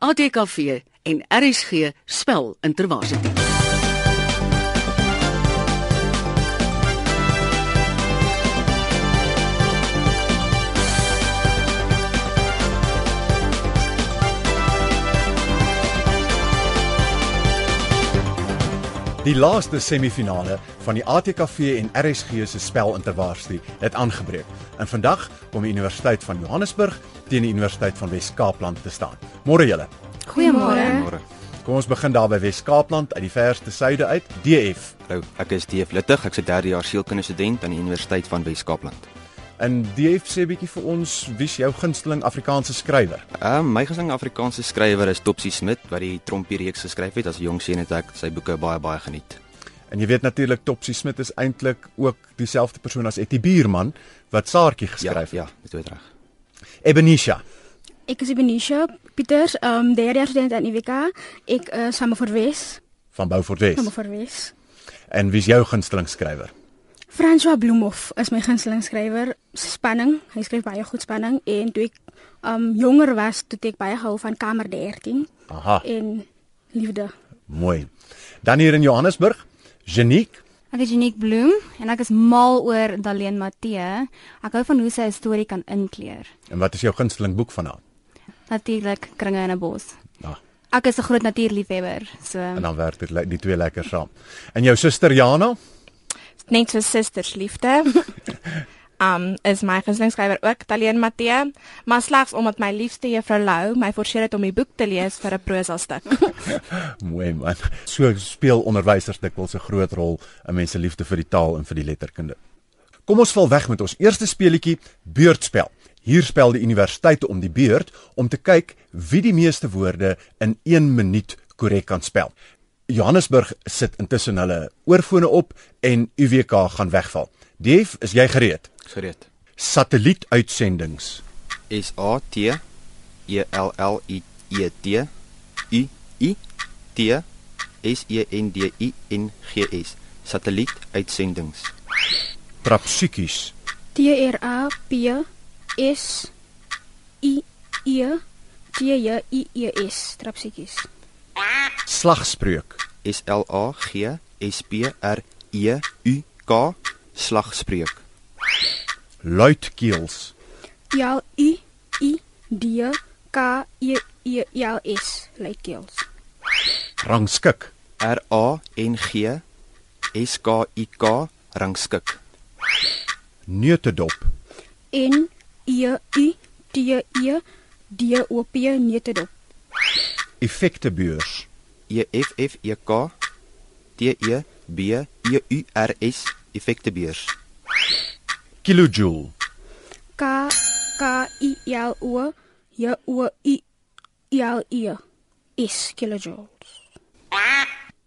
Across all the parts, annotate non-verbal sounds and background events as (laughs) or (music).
ATKV en RSG spel intervarsity. Die laaste semifinale van die ATKV en RSG se spel intervarsity het aangebreek. En vandag kom die Universiteit van Johannesburg teen die Universiteit van Wes-Kaapland te staan. Môre julle. Goeiemôre. Môre. Kom ons begin daar by Wes-Kaapland uit die verste suide uit, DF. Hallo, ek is DF Littig. Ek's 'n derde jaar sielkundige student aan die Universiteit van Wes-Kaapland. En DF sê bietjie vir ons wie's jou gunsteling Afrikaanse skrywer? Ehm um, my gunsteling Afrikaanse skrywer is Topsie Smit wat die Trompie reeks geskryf het. As 'n jong seun het ek sy boeke baie baie geniet. En jy weet natuurlik Topsie Smit is eintlik ook dieselfde persoon as Etty Buurman wat Saartjie geskryf Ja, het. ja, dit weet reg. Ebenisha. Ek is Benisha Pieters, ehm um, derde jaar student aan UWK. Ek is saam vir Wes, van Beaufort Wes. saam vir Wes. En wie's jou gunsteling skrywer? François Bloemhof is my gunsteling skrywer. Spanning, hy skryf baie goed spanning en toe ek um, jonger was, toe het ek baie gehou van Kamer 13 Aha, en Liefde. mooi. Dan hier in Johannesburg, Janiek. Ek is Unique Bloem en ek is mal oor Daleen Matthee. Ek hou van hoe sy 'n storie kan inkleur. En wat is jou gunsteling boek van haar? Natuurlik Kringe in 'n bos. Ja, Ek is 'n groot natuurliefhebber, so en dan werk dit die twee lekker saam. En jou suster Jana? Net so susters liefde. (laughs) Um is my gunsteling ook Talien Matthee, maar slegs omdat my liefste juffrou Lou my forceer het om die boek te lees vir 'n prosa stuk. (laughs) Mooi man. So speel onderwysers dikwels 'n groot rol in mense liefde vir die taal en vir die letterkunde. Kom ons val weg met ons eerste speletjie, beurtspel. Hier spel die universiteite om die beurt om te kyk wie die meeste woorde in 1 minuut korrek kan spel. Johannesburg sit intussen hulle oorfone op en UWK gaan wegval. Dief, is jy gereed? Gereed. Satellietuitsendings. S A T E L L I E T U I T S E N D I N G S. Satellietuitsendings. Trapsiekies. T R A P S I E T J I E S. Trapsiekies. Slagspreuk. S L A G S P R E U K slagspreuk. Luitkeels. L U I D K E E L S. Luitkeels. Rangskik. R A N G S K I K rangskik. Neutedop. N E U T E D O P neutedop. Effektebeurs. E F F E K T E B E U R S effektebeurs. Kilojoule. K K I L O J O I L E S kilojoules.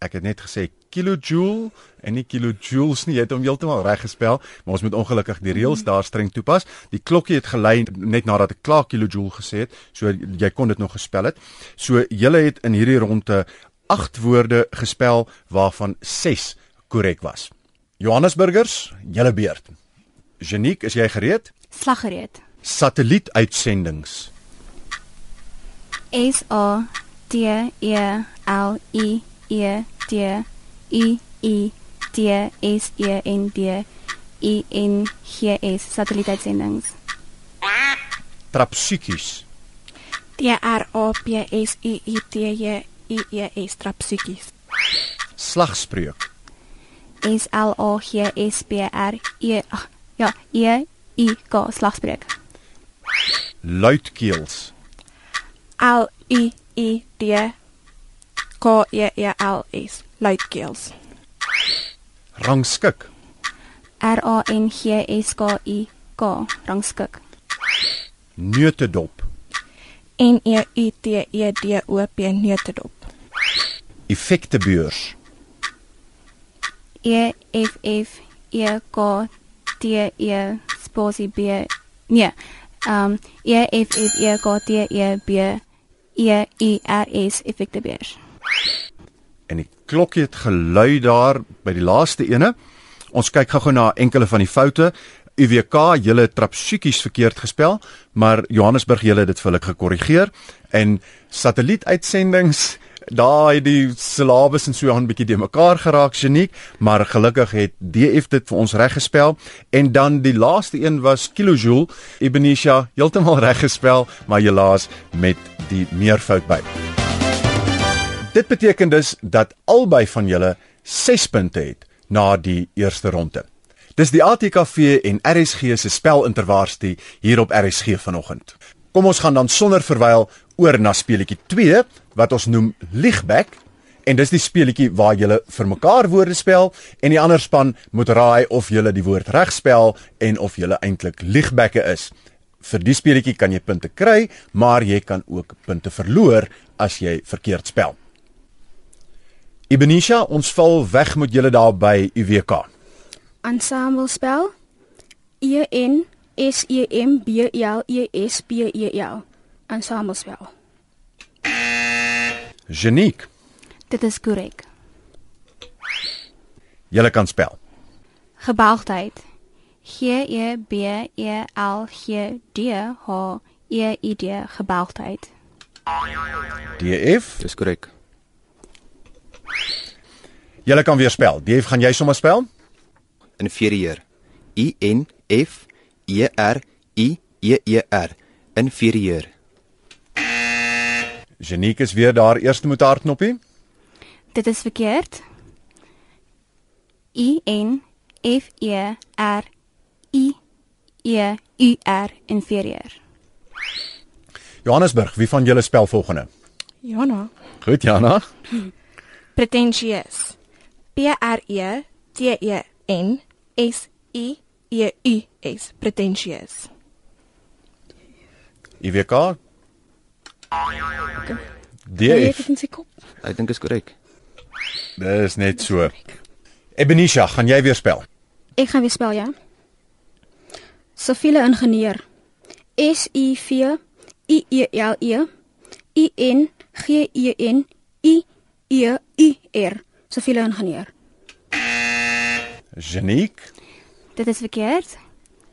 Ek het net gesê kilojoule en nie kilojoules nie. Jy het hom heeltemal reg gespel, maar ons moet ongelukkig die reëls daar streng toepas. Die klokkie het gelei net nadat ek klaar kilojoule gesê het, so jy kon dit nog gespel het. So julle het in hierdie ronde 8 woorde gespel waarvan 6 korrek was. Johannesburgers, julle beurt. Janiek, is jy gereed? slaggereed. Satellietuitsendings. S A T E L I E T U I T S E N D I N G S satellietuitsendings. Trapsiekies. T R A P S I I T J I E S trapsiekies. Slagspreuk. S L A G S P R E ag, ja E I K slagspreuk. Luitkeels. L U I D K E E L S luitkeels. Rangskik. R A N G S K I K rangskik. Neutedop. N E U T E D O P neutedop. Effektebeurs. E F F E K T E spasie B nee um E F F E K T E B E U R S effektebeurs. En die klokkie het gelui daar by die laaste ene. Ons kyk gou-gou na enkele van die foute. UWK julle trapsiekies verkeerd gespel, maar Johannesburg julle het dit vir hulle gekorrigeer en satellietuitsendings daai die syllabus en so aan bietjie de mekaar geraak geniek, maar gelukkig het DF dit vir ons reggespel en dan die laaste een was kilojoule. Ebenisha heeltemal reggespel, maar helaas met die meervoud by. Dit beteken dus dat albei van julle 6 punte het na die eerste ronde. Dis die ATKV en RSG se spelintervarstie hier op RSG vanoggend. Kom ons gaan dan sonder verwyl oor na speletjie 2 wat ons noem Liegback en dis die speletjie waar jy vir mekaar woorde spel en die ander span moet raai of jy die woord reg spel en of jy eintlik Liegbacke is. Vir die speletjie kan jy punte kry, maar jy kan ook punte verloor as jy verkeerd spel. Ibenisha, ons val weg met julle daar by UWK. Ensemble spel. E N S E M B L E S P E L. Ensemble spel. Geniek. Dit is korrek. Julle kan spel. Gebalgdheid. G E B E L G D H E I D gebalgdheid. DF. Dis korrek. Julle kan weer spel. DF, gaan jy sommer spel? Inferieur. I N F E R I E E R. Inferieur. Geniek is weer daar eerste met haar knoppie. Dit is verkeerd. I N F E R I E U R inferieur. Johannesburg, wie van julle spel volgende? Jana. Goed, Jana. Pretentious. P R E T E N S I E U S. Pretentious. IWK. DF. dit in sy kop. Ek dink is korrek. Dis net so. Ebenisha, gaan jy weer spel? Ek gaan weer spel, ja. Siviele ingenieur. S I V I E L E I N G E N I E U R. Siviele ingenieur. Geniek. Dit is verkeerd.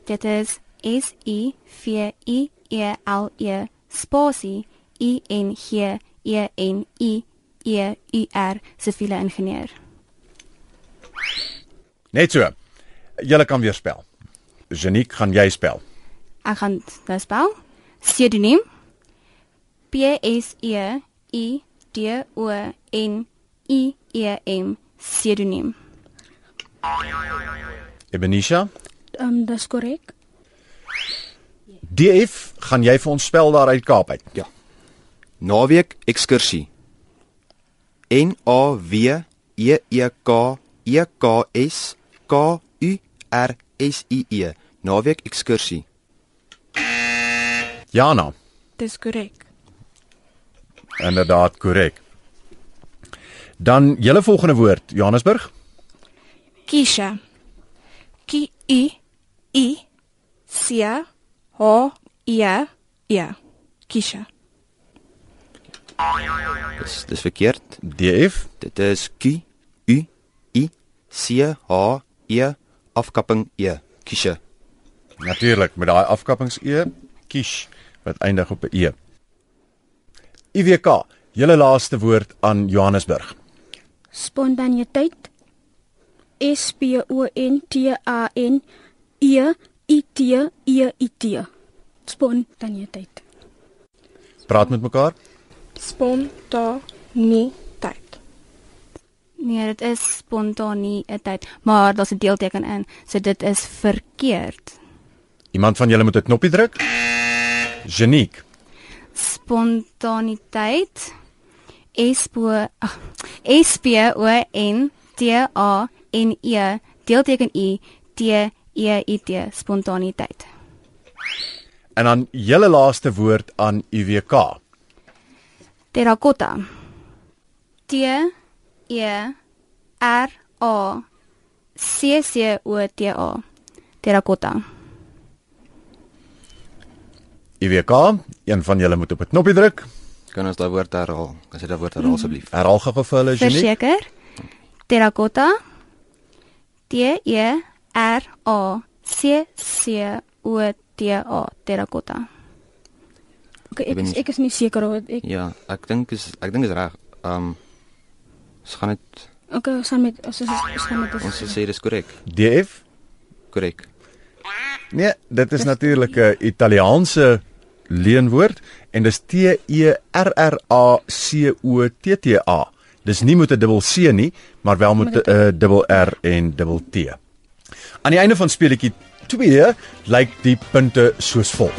Dit is S I V I E L E spasie I N G E N I E U R siviele ingenieur. Net so. Julle kan weer spel. Geniek, gaan jy spel? Ek gaan nou spel. Pseudoniem P S E I D O N I E M pseudoniem. Ebenisha. Ehm um, dis korrek. DF, gaan jy vir ons spel daar uit Kaap uit? Ja. Naweek ekskursie. N A W E E K E K S K U R S I E. Naweek ekskursie. Jana. Dis korrek. Inderdaad korrek. Dan julle volgende woord, Johannesburg. Kisha. K I I C H E E. Kisha. Dis dis verkeerd. DF. Dit is Q U I C H E afkapping E. Kisha. Natuurlik met daai afkappings E, kies wat eindig op 'n E. IWK, julle laaste woord aan Johannesburg. Spontaniteit. S P O N T A N E I T E I T. Spontaniteit. Praat met mekaar. Spontaniteit. Nee, dit is spontaniteit, maar daar's 'n deelteken in, so dit is verkeerd. Iemand van julle moet 'n knoppie druk. Geniek. Spontaniteit S P ag, S P O N T A N E deelteken I T E I T spontaniteit. En dan julle laaste woord aan IWK. Terracotta. T E R A C C O T A. Terracotta. IWK, een van julle moet op 'n knoppie druk. Kan ons daai woord herhaal? Kan jy daai woord herhaal asseblief? Herhaal gou vir hulle Geniek. Verseker. Terracotta. T E R A C C O T A terracotta. Okay, Ek ek is, nie- ek is nie seker hoe ek Ja, ek dink is ek dink is reg. Um ons gaan dit Okay, ons gaan met ons is ons gaan met ons sê dis korrek. DF? Korrek. Nee, dit is natuurlik 'n Italiaanse leenwoord en dis T E R R A C O T T A. Dis nie met 'n dubbel C nie, maar wel met 'n uh, dubbel R en dubbel T. Aan die einde van speletjie 2 lyk die punte soos volg.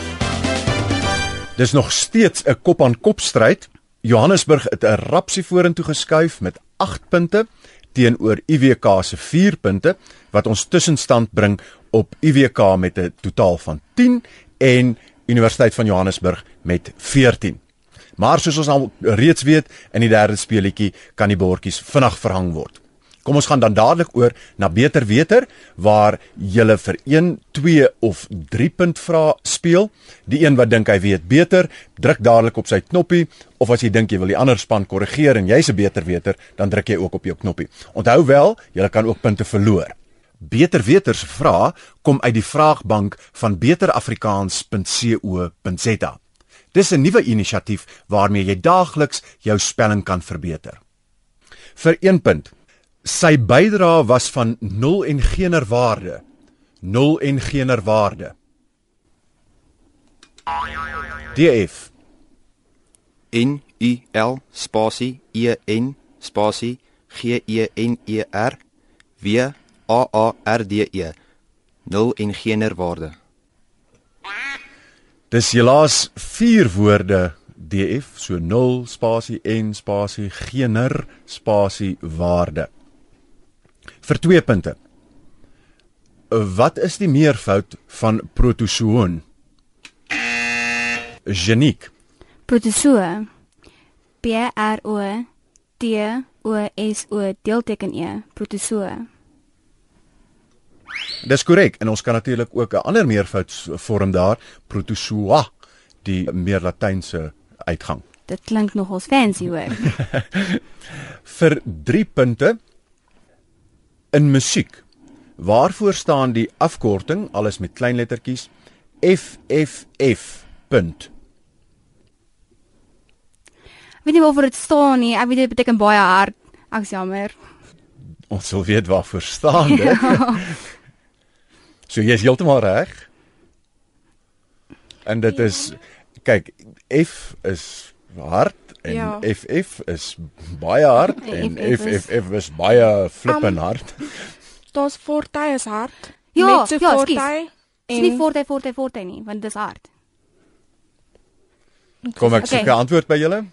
Dis nog steeds 'n kop-aan-kop stryd. Johannesburg het 'n rapsie vorentoe geskuif met 8 punte teenoor UWK se 4 punte wat ons tussenstand bring op UWK met 'n totaal van 10 en Universiteit van Johannesburg met 14. Maar soos ons al reeds weet, in die derde speletjie kan die bordjies vinnig verhang word. Kom ons gaan dan dadelik oor na beter weter waar jy vir 1, 2 of 3 punt vrae speel. Die een wat dink hy weet beter, druk dadelik op sy knoppie of as jy dink jy wil die ander span korrigeer en jy's 'n beter weter, dan druk jy ook op jou knoppie. Onthou wel, jy kan ook punte verloor. Beter weter se vrae kom uit die vraagbank van beterafrikaans.co.za. Dis 'n nuwe inisiatief waarmee jy daagliks jou spelling kan verbeter. Vir 1 punt. Sy bydrae was van 0 en geener waarde. 0 en geener waarde. DF. N U L spasie E N spasie G E N E R W A A R D E. Nul en geener waarde. Dis helaas 4 woorde DF, so 0 spasie en spasie geener spasie waarde. Vir 2 punte. Wat is die meervoud van protozoon? Geniek. Protozoa. P R O T O S O deelteken E. Protozoa. Dis korrek en ons kan natuurlik ook 'n ander meervoudsvorm daar, protozoa, die meer latynse uitgang. Dit klink nogals fancy hoor. (laughs) Vir 3 punte in musiek. Waarvoor staan die afkorting alles met klein lettertjies FFF. Punt. Ek weet nie waarvoor dit staan nie. Ek weet dit beteken baie hard. Ek's jammer. Ons wil weet waarvoor staan dit. (laughs) (laughs) so jy is heeltemal reg. En dit is kyk F is hard en Ja. FF is baie hard en FF is- FFF is baie flippend hard. Daar's forte is hard. Ja, Net so ja, forte. Dis nie forte forte forte nie, want dis hard. Kom ek Okay. soek 'n antwoord by julle?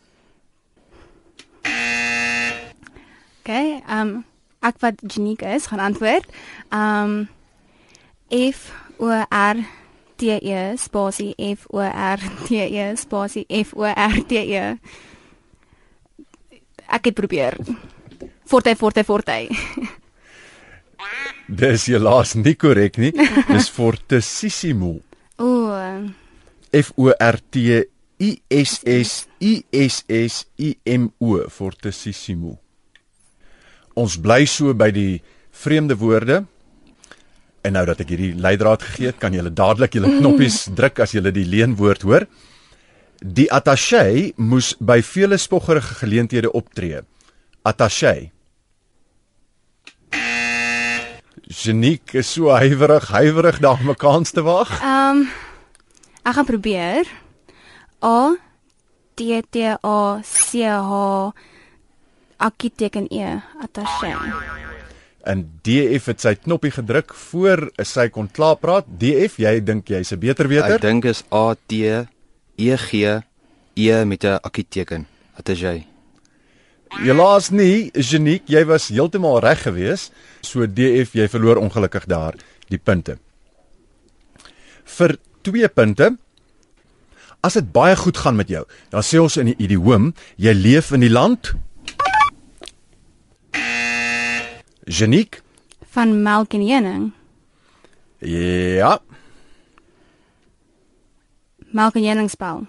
Okay, ehm um, ek wat uniek is, gaan antwoord. Ehm um, F O R T E spasie F O R T E spasie F O R T E. Ek het probeer. Forte forte forte. Dis helaas nie korrek nie. Dis (laughs) fortissimo. O, F O R T I S S I S S I M O fortissimo. Ons bly so by die vreemde woorde. En nou dat ek hierdie leidraad gegee het, kan julle dadelik julle knoppies druk as julle die leenwoord hoor. Die attaché moes by vele spoggerige geleenthede optree. Attaché. Geniek is so huiwerig, huiwerig daar om 'n kans te wag. ehm um, ek gaan probeer. A T T A C H akiteken E attaché. En DF het sy knoppie gedruk voor sy kon klaar praat. DF, jy dink jy's 'n beter Ek weter? dink is A T E G E met 'n akkieteken. Wat is jy? Helaas nie, Geniek, jy was heeltemal reg geweest. So DF, jy verloor ongelukkig daar die punte. Vir 2 punte. As dit baie goed gaan met jou, dan sê ons in die idioom, jy leef in die land Geniek? van melk en heuning. Ja, Melk en heuningspel.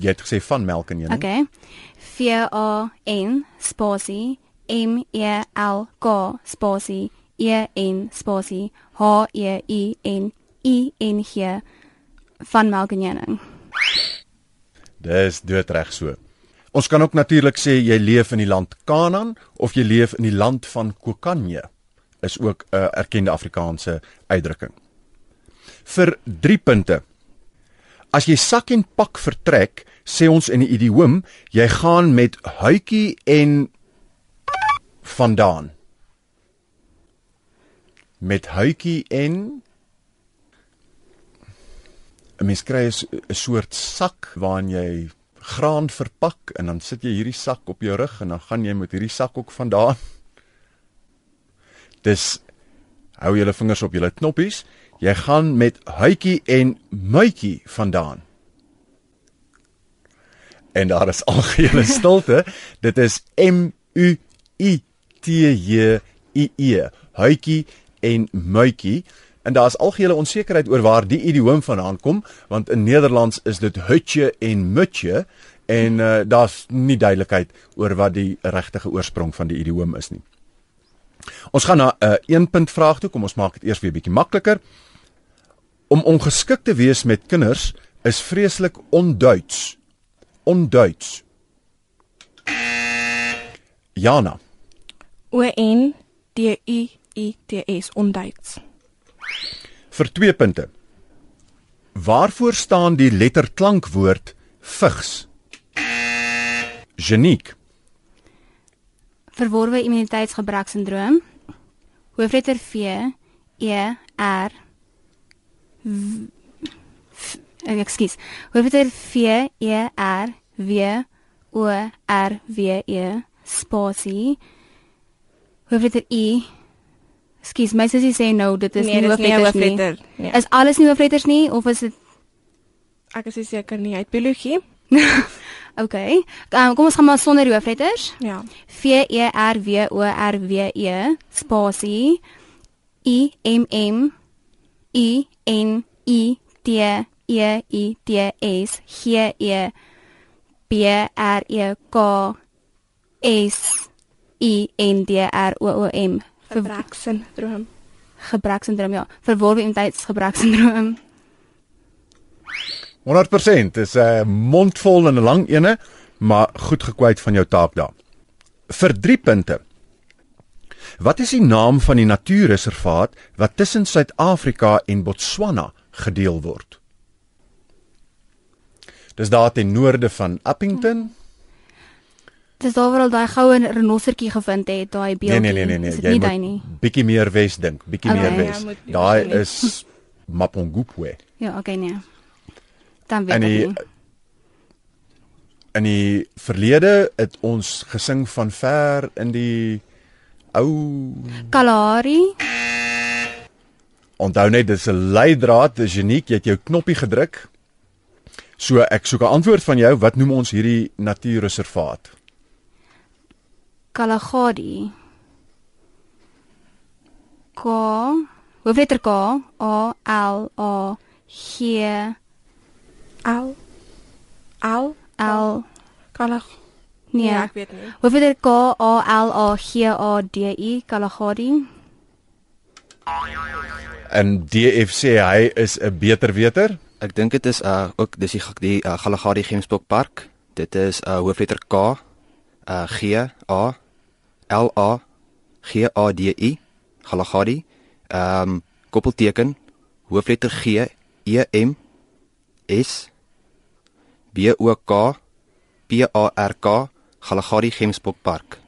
jy het gesê van melk en heuning. Okay. V A N spasie M E L K spasie E N spasie H E I N I N G van melk en honing. Dis doodreg so. Ons kan ook natuurlik sê jy leef in die land Kanaan of jy leef in die land van Kokanje. Is ook 'n erkende Afrikaanse uitdrukking. Vir 3 punte. As jy sak en pak vertrek, sê ons in die idioom, jy gaan met huitjie en vandaan. Met huitjie en 'n mens kry 'n soort sak waarin jy graan verpak en dan sit jy hierdie sak op jou rug en dan gaan jy met hierdie sak ook vandaan. Dis hou julle vingers op julle knoppies. Jy gaan met huitjie en muitjie vandaan. En daar is algehele (laughs) stilte. Dit is M U I T J I E. Huitjie en muitjie. En daar is algehele onsekerheid oor waar die idioom vandaan kom, want in Nederlands is dit hutjie en mutjie en uh, daar's nie duidelikheid oor wat die regte oorsprong van die idioom is nie. Ons gaan na 'n uh, een punt vraag toe. Kom ons maak dit eers weer bietjie makliker. Om ongeskik te wees met kinders is vreeslik onduits. Onduits. Jana, O N D U I T S onduits. Vir 2 punte. Waarvoor staan die letterklankwoord vigs? Geniek. Verworwe immuniteitsgebrek-sindroom. Hoofletter V E R W- F- eh, Ekskuus. Hoofletter V E R W O R W E spasie. Hoofletter I. Ekskuus, my sussie sê nou dit is nee, nie hoofletters nie. hoofletter nie. Is alles nie hoofletters nie of is dit Ek is seker nie uit biologie. (laughs) Okay. Um, kom ons gaan maar sonder hoofletters. Ja. V E R W O R W E spasie I M M I N I T E I T S G E B R E K S I N D R O O M vir Gebreksindroom. gebreksindroom ja verworwe immuniteitsgebreksindroom 100% is 'n uh, mondvol en 'n lang ene, maar goed gekwyt van jou taak daar. Vir 3 punte. Wat is die naam van die natuurreservaat wat tussen Suid-Afrika en Botswana gedeel word? Dis daar ten noorde van Appington. Dis daar waar al daai goue renostertjie gevind het daai Nee beeldjie nee nee nee nee, dit jy nie moet nie bietjie meer wes dink, bietjie Okay, meer ja, wes. nie Daai is Mapungubwe. Ja, okay nee. Dan weet In ek die nie. in die verlede het ons gesing van ver in die ou Kalahari. Onthou net dis 'n leidraad, dis uniek. Jy het jou knoppie gedruk. So ek soek 'n antwoord van jou. Wat noem ons hierdie natuurreservaat? Kalahari. K. Hoofletter K A L A G Al Al L Kalag. nee. Ja, ek weet nie. Hoofletter K A L A G A D I Kalahari. En DF sê hy is 'n beter weter. Ek dink dit is uh ook dis die die uh, Galagadi Gemsbok Park. Dit is uh hoofletter K uh G A L A G A D I Galagadi. Ehm um, koppelteken hoofletter G E M S B O K P A R K Galagadi Gemsbok Park.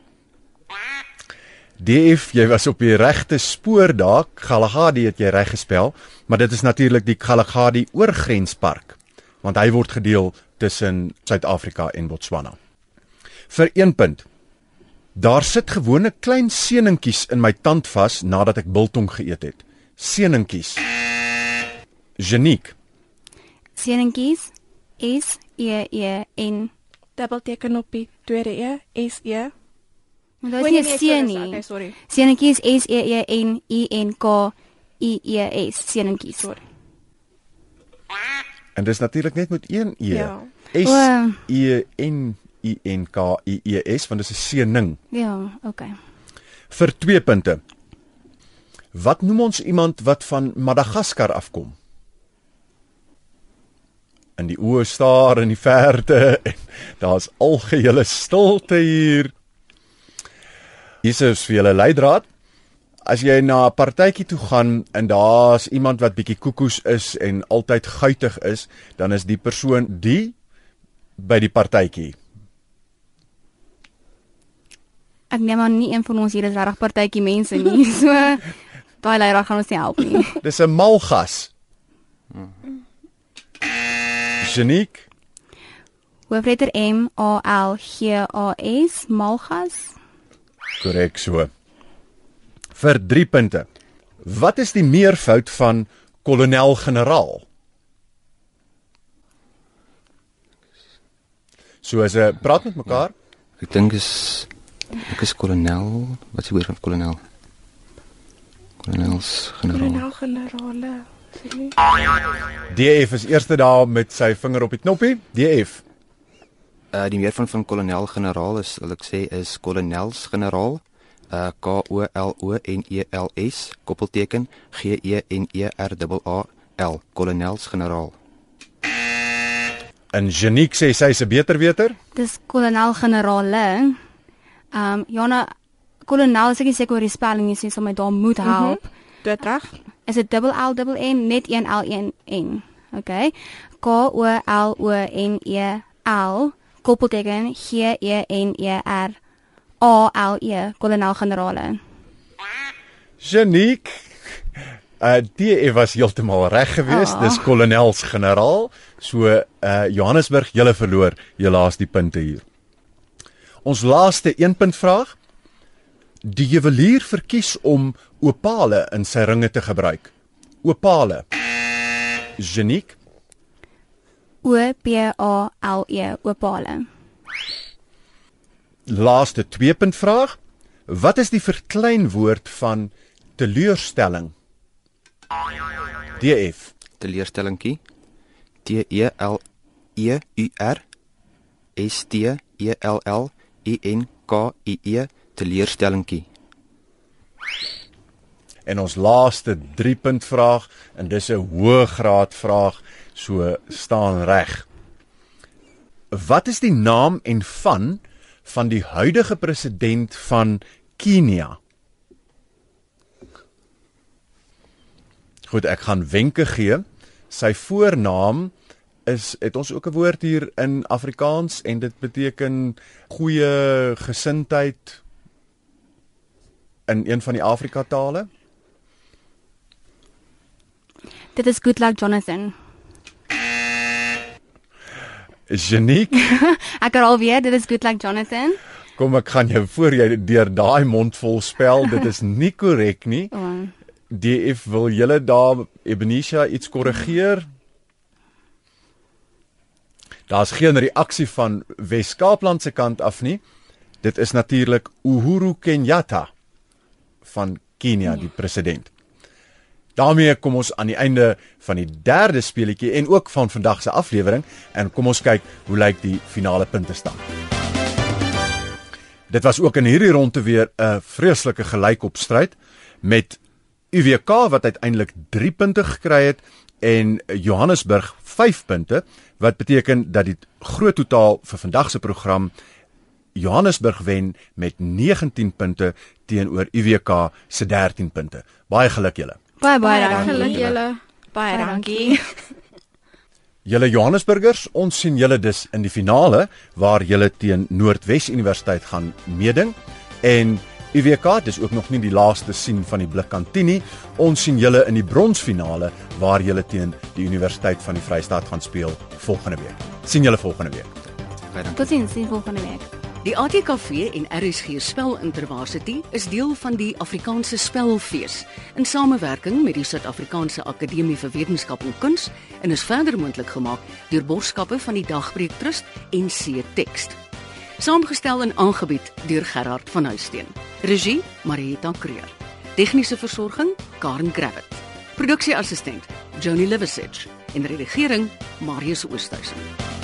DF, jy was op die regte spoor daar. Galagadi het jy reg gespel, maar dit is natuurlik die Galagadi oorgrenspark, want hy word gedeel tussen Suid-Afrika en Botswana. Vir 1 punt. Daar sit gewone klein seuningkies in my tand vas nadat ek biltong geëet het. Seuningkies. Geniek. Seuningkies S E E N. Dubbelteken op die tweede E S E. Maar dit is nie seun sorry, Okay, nie. sorry. Seuningkies S E E N I N K I E S. Seuningkies. Sorry. En dis natuurlik net met een e. Ja. S. E N I N K I E S want dit is 'n seëning. Ja, okay. vir 2 punte. Wat noem ons iemand wat van Madagaskar afkom? In die oë staar in die verte (laughs) en daar's algehele stilte hier. Is vir julle leidraad. As jy na 'n partytjie toe gaan en daar's iemand wat bietjie koekoes is en altyd guitig is, dan is die persoon die by die partytjie. Ek neem aan nie een van ons hier is regtig partytjie mense nie. (laughs) So daai leier gaan ons nie help nie. (laughs) Dis 'n malgas. Geniek, Hoofletter M A L G A S Malgas. korrek so. Vir 3 punte. Wat is die meervoud van kolonel-generaal? So as 'n praat met mekaar. Ek dink is ek is kolonel. Wat is die woord van kolonel? Kolonels generaal. Generale. sê nie. DF is eerste daar met sy vinger op die knoppie. DF. Uh die meervoud van kolonel generaal is, wil ek sê, is kolonels generaal. Uh K O L O N E L S koppelteken G E N E R A L kolonels generaal. En Geniek sê sy is 'n beter weter. Dis kolonel-generale. Ehm um, Jana kolonel is ek nie seker oor die spelling nie, sê so my daar moet help. Mm -hmm. Dit reg? Is dit dubbel L dubbel N net een L een N. Okay. K O L O N E L koppelteken G E N E R A L E kolonel-generale. Geniek. Uh DF was heeltemal reg geweest. Ah. Dis kolonels-generaal. So uh Johannesburg, julle verloor julle laaste die punte hier. Ons laaste 1 punt vraag. Die juwelier verkies om opale in sy ringe te gebruik. Opale. Geniek. O P A L E opale. Laaste 2 punt vraag. Wat is die verkleinwoord van teleurstelling? DF. teleurstellingkie T E L E U R S T E L L E N K I E teleurstellingkie En ons laaste 3 punt vraag en dis 'n hoë graad vraag, so staan reg. Wat is die naam en van van die huidige president van Kenia? Goed, ek gaan wenke gee. Sy voornaam is het ons ook 'n woord hier in Afrikaans en dit beteken goeie gesindheid in een van die Afrika tale. Dit is good luck Jonathan. Geniek, (laughs) Ek herhaal weer, dit is good luck Jonathan. kom ek gaan jou voor jy deur daai mond vol spel. Dit is (laughs) nie korrek nie. Oh, DF wil julle daar Ebenesia iets korrigeer? Daar's geen reaksie van Wes-Kaapland se kant af nie. Dit is natuurlik Uhuru Kenyatta van Kenia, die president. daarmee kom ons aan die einde van die derde speletjie en ook van vandag se aflewering en kom ons kyk hoe lyk die finale punte stand. Dit was ook in hierdie ronde weer 'n vreeslike gelykopstryd met UWK wat uiteindelik 3 punte gekry het en Johannesburg 5 punte wat beteken dat die groot totaal vir vandag se program Johannesburg wen met 19 punte teenoor UWK se 13 punte. Baie geluk julle. Baie baie dankie. Geluk julle. Baie dankie. (laughs) Julle Johannesburgers, ons sien julle dus in die finale waar julle teen Noordwes Universiteit gaan meeding en UWK dis ook nog nie die laaste sien van die Blikkantini. Ons sien julle in die bronsfinale waar julle teen die Universiteit van die Vrystaat gaan speel volgende week. sien julle volgende week. Baie dankie. Totsiens, sien volgende week. Die ATKV en RSG Spelintervarsity is deel van die Afrikaanse Spelfees in samewerking met die Suid-Afrikaanse Akademie vir Wetenskap en Kuns en is verder moontlik gemaak deur borgskappe van die Dagbreek Trust en C Tekst. Saamgestel en aangebied deur Gerard van Huisteen. Regie Marieta Kreer. Tegniese versorging Karen Gravett. Produksieassistent Joni Liversidge en redigering Marius Oosthuizen.